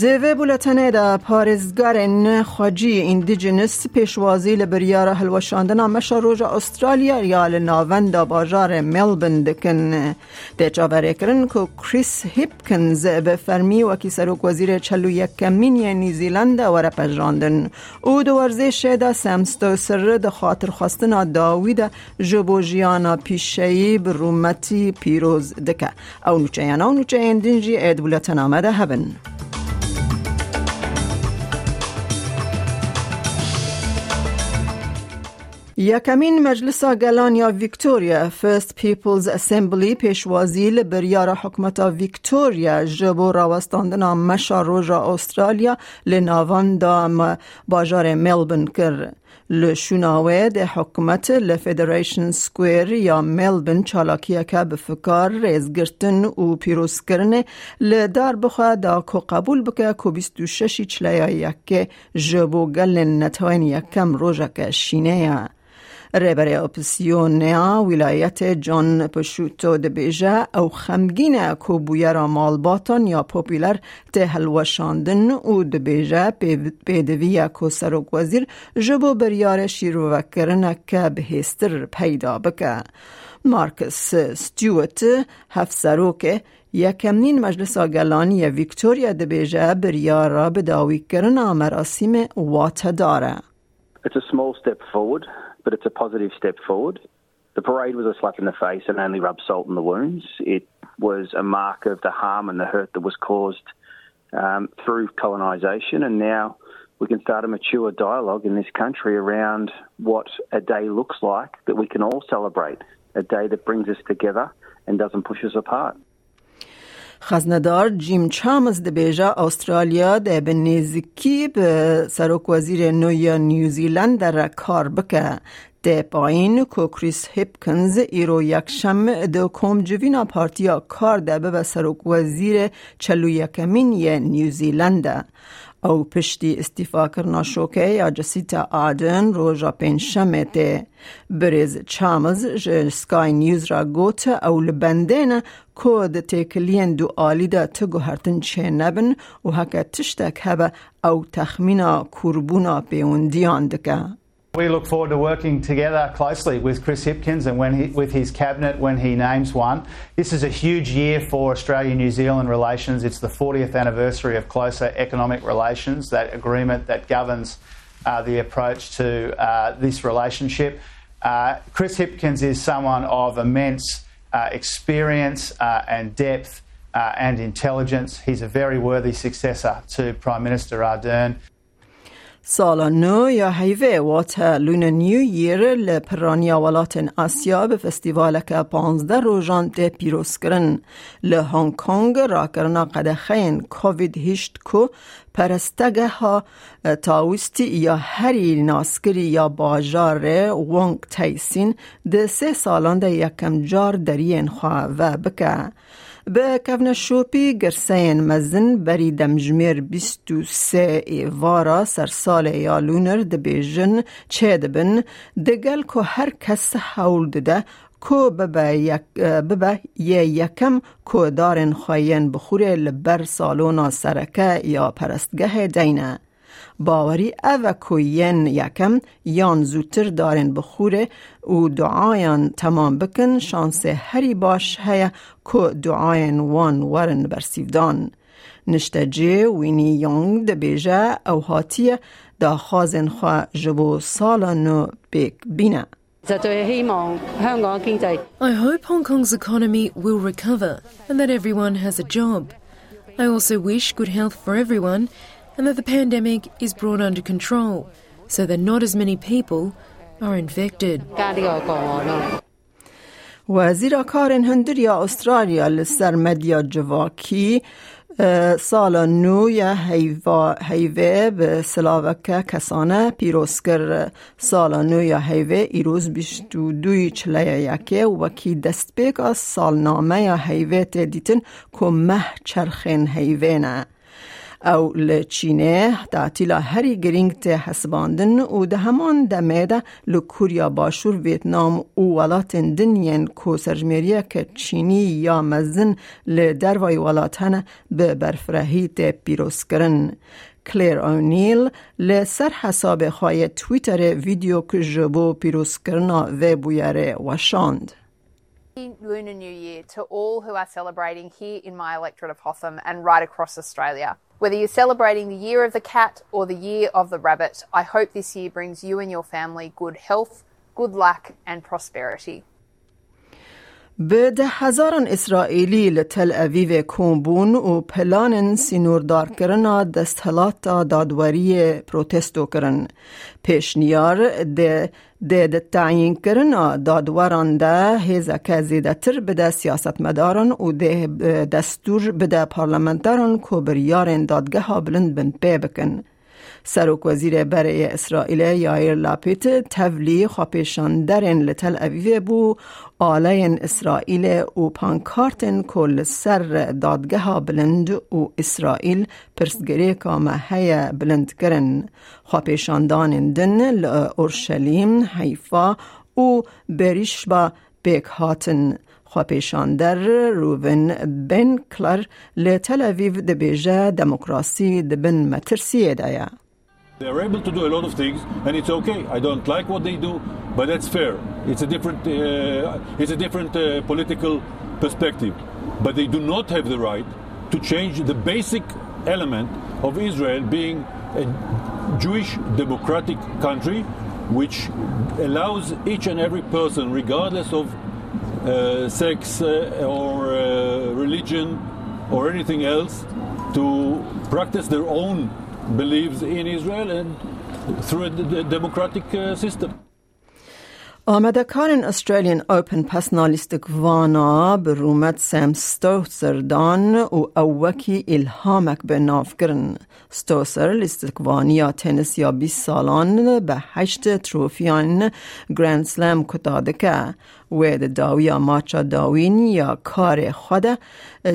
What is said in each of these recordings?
دوی بولتنه دا پارزگارن خواجی ایندیجنس پیشوازی لبریار هلوشاندن مشا روژ استرالیا یا لناون دا باجار ملبن دکن. ده چاوره کرن که کریس هیپکنز به فرمی وکی سروک وزیر چلو یکمین نیزیلند و رپجراندن او دو ورزش دا سمستو سر دا خاطر خواستن داوید جبو جیانا پیشهی برومتی پیروز دکه. او نوچه او نوچه ایندینجی اید بولتن آمده هبن. یکمین مجلس گلان یا ویکتوریا فرست پیپلز اسمبلی پیشوازی لبریار حکمت ویکتوریا جبو راوستاندن مشا روژا استرالیا لناوان دا باجار ملبن کر. لشوناوه ده حکومت لفدریشن سکویر یا ملبن چالاکیه که بفکار ریزگرتن و پیروز کرنه لدار بخوا دا کو قبول بکه بیستو ششی چلیا یکه جبو گل نتوین یکم روژا که شینه رهبر اپسیون ولایت جان پشوتو دبیجه او خمگین کو بویر مالباتان یا پوپیلر ته هلوشاندن او دبیجه پیدوی کو سروک وزیر جبو بریار شیرو وکرن که بهستر پیدا بکه. مارکس ستیوت هفت سروک یکمنین مجلس آگلانی ویکتوریا دبیجه بریارا بداوی کرن مراسم وات داره It's a small step forward. but it's a positive step forward. The parade was a slap in the face and only rubbed salt in the wounds. It was a mark of the harm and the hurt that was caused um, through colonisation, and now we can start a mature dialogue in this country around what a day looks like that we can all celebrate, a day that brings us together and doesn't push us apart. خزندار جیم چامز بیجا استرالیا ده به نزدیکی به سروک وزیر نویا نیوزیلند در کار بکه. ده پایین کو کریس هیپکنز ایرو یک شم دو کم جوینا پارتیا کار ده به سروک وزیر چلو یکمین یه نیوزیلنده او پشتی استیفا کرنا شوکه یا جسیتا آدن روژا پنج ته. بریز چامز سکای نیوز را گوت او لبندین کود تکلین دو آلی دا تگو هرتن چه نبن و هکا تشتک هبه او تخمینا کربونا پیوندیان دکه. We look forward to working together closely with Chris Hipkins and when he, with his cabinet when he names one. This is a huge year for Australia New Zealand relations. It's the 40th anniversary of closer economic relations, that agreement that governs uh, the approach to uh, this relationship. Uh, Chris Hipkins is someone of immense uh, experience uh, and depth uh, and intelligence. He's a very worthy successor to Prime Minister Ardern. سالا نو یا هیوه وات لون نیو یر لپرانیا ولاتن آسیا به فستیوال که پانزده روژان ته پیروز کرن. لهانگ کانگ را کرنا قدخین کووید هشت کو پرستگه ها تاوستی یا هری ناسکری یا باجار وانگ تیسین ده سه سالان ده یکم جار درین خواه و بکه. به کفن شوپی گرسین مزن بری دمجمیر بیستو سه ایوارا سر سال یا لونر ده بیجن چه دبن دگل که هر کس حول ده کو ببا یه یکم کو دارن خواین بخوره لبر سالونا سرکه یا پرستگه دینه باوری او کوین یکم یان زودتر دارن بخوره و دعایان تمام بکن شانس هری باش هیا کو دعاین وان ورن برسیودان نشته جه وینی یونگ ده بیجه او هاتیه دا خازن خواه جبو سالا نو بیک بینه I hope Hong Kong's economy will recover and that everyone has a job. I also wish good health for everyone and that the pandemic is brought under control so that not as many people are infected. وزیر کار هندریا استرالیا لسر مدیا جواکی سال نو یا هیوه به سلاوکه کسانه پیروز کر سال نو یا هیوه ایروز بیشتو دوی چلیه یکه وکی دست بیگ از سالنامه یا هیوه تدیتن که مه چرخین هیوه نه او لچینه تعطیل هری گرینگ ته حسباندن و ده همان دمیده لکوریا باشور ویتنام و ولات دنین کو سرجمیریه که چینی یا مزن لدروای ولات هنه به برفرهی ته پیروز کرن. کلیر اونیل لسر حساب خواهی تویتر ویدیو که جبو پیروز کرنا و بویره وشاند. Lunar New Year to all who are celebrating here in my electorate of Hotham and right across Australia. Whether you're celebrating the year of the cat or the year of the rabbit, I hope this year brings you and your family good health, good luck, and prosperity. به ده هزاران اسرائیلی لتل اویو کومبون و پلان سینوردار کرنا دستهلات دادوری پروتستو کرن. پیشنیار ده ده تعیین کرنا دادوران ده هیزا که زیده تر بده سیاست مداران و ده دستور بده پارلمنتاران کو بریارن دادگه ها بلند بن پی بکن. سروک وزیر برای اسرائیل یایر لاپیت تولی خواپیشان درن لتل اویو بو. آلین اسرائیل و پانکارتن کل سر دادگه ها بلند و اسرائیل پرسگری کامه هی بلند کرن خواپیشاندان دن اورشلیم حیفا و بریش با بیک هاتن خواپیشاندر روون بن کلر لتل اویو دبیجه دموکراسی دبن مترسیه دایا They're able to do a lot of things, and it's okay. I don't like what they do, but that's fair. It's a different, uh, it's a different uh, political perspective. But they do not have the right to change the basic element of Israel being a Jewish democratic country, which allows each and every person, regardless of uh, sex uh, or uh, religion or anything else, to practice their own believes in Israel and through a democratic uh, system. آمده کارن استرالیان اوپن پسنالیستک وانا به رومت سم ستوسر دان و اوکی الهامک به ناف کرن. ستوسر لیستک وانیا تنس یا 20 سالان به هشت تروفیان گراند سلام کتاده که و داویا ماچا داوین یا کار خود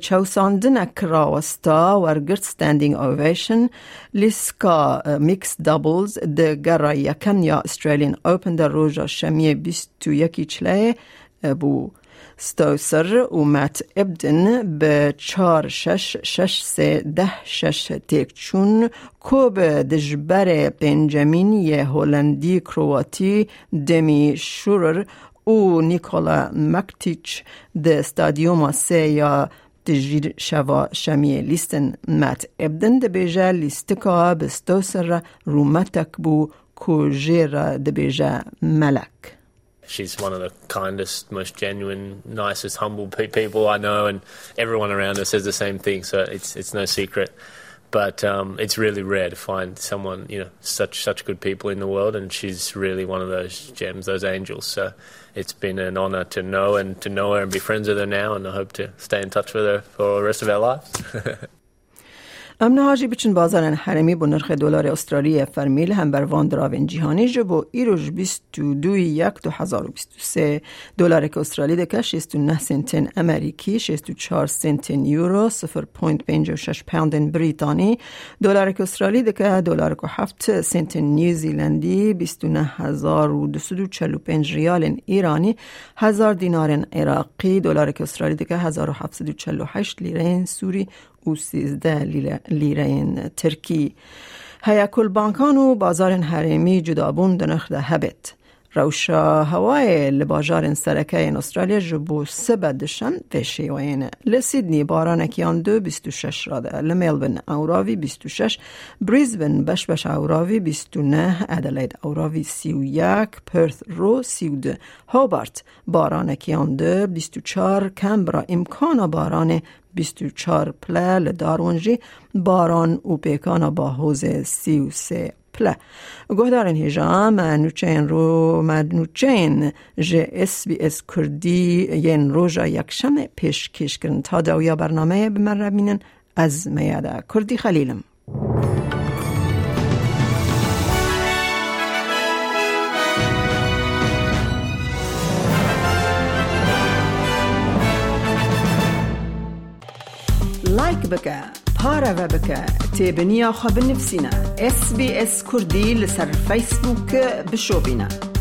چوساندن کراوستا ورگرد ستاندینگ اوویشن لیسکا میکس دابلز ده گرا یکم یا استرالیان اوپن در روژا شمیه بیست و یکی چله بو ستوسر و مت ابدن به چار شش شش سه ده شش تیک چون کوب دجبر بنجامین یه هلندی کرواتی دمی شورر و نیکولا مکتیچ ده استادیوم سه یا تجیر شوا شمیه لیستن مت ابدن ده بیجا لیستکا بستوسر رومتک بو کو جیر ده بیجا ملک She's one of the kindest, most genuine, nicest, humble people I know, and everyone around her says the same thing. So it's it's no secret. But um, it's really rare to find someone, you know, such such good people in the world, and she's really one of those gems, those angels. So it's been an honour to know and to know her and be friends with her now, and I hope to stay in touch with her for the rest of our lives. امنا هاجی بچن بازارن حرمی با نرخ دلار استرالی فرمیل هم بر وان دراوین جهانی جو با ایروش بیست دو یک دو هزار و بیست سه. دلار که استرالی دکه شیست نه سنتن امریکی شیست و چار سنتن یورو سفر پوینت پینج و شش پوندن بریتانی. دلار که استرالی دکه دلار که هفت سنتن نیوزیلندی بیست و نه هزار و دو سد و چلو پنج ریال ایرانی هزار دینار عراقی. دلار که استرالی دکه هزار و هفت و چلو هشت لیره ترکی. هیا کل بانکان و بازار حریمی جدابون دنخ ده هبت. روشا هوای لباجار سرکه استرالیا جبو سبه دشن وشی وین لسیدنی بارانکیان دو بیستو شش راده لملبن اوراوی بیستو شش. بریزبن بش بش اوراوی بیستو نه. ادلید اوراوی سی و یک. پرث رو سی و دو. هوبارت بارانکیان دو بیستو چار کمبرا امکان باران 24 پله لدارونجی باران و پیکانا با حوز 33 پله گهدارن هیجا ما نوچین رو ما نوچین جه اس بی اس کردی ین روژا یک شم پیش کش کرن تا داویا برنامه بمر بینن از میاده کردی خلیلم لایک بکە پارەوە بکە تێبنییا خە بنفسینە SسBS کوردی لەسەر فیسبووکە بشۆبینە.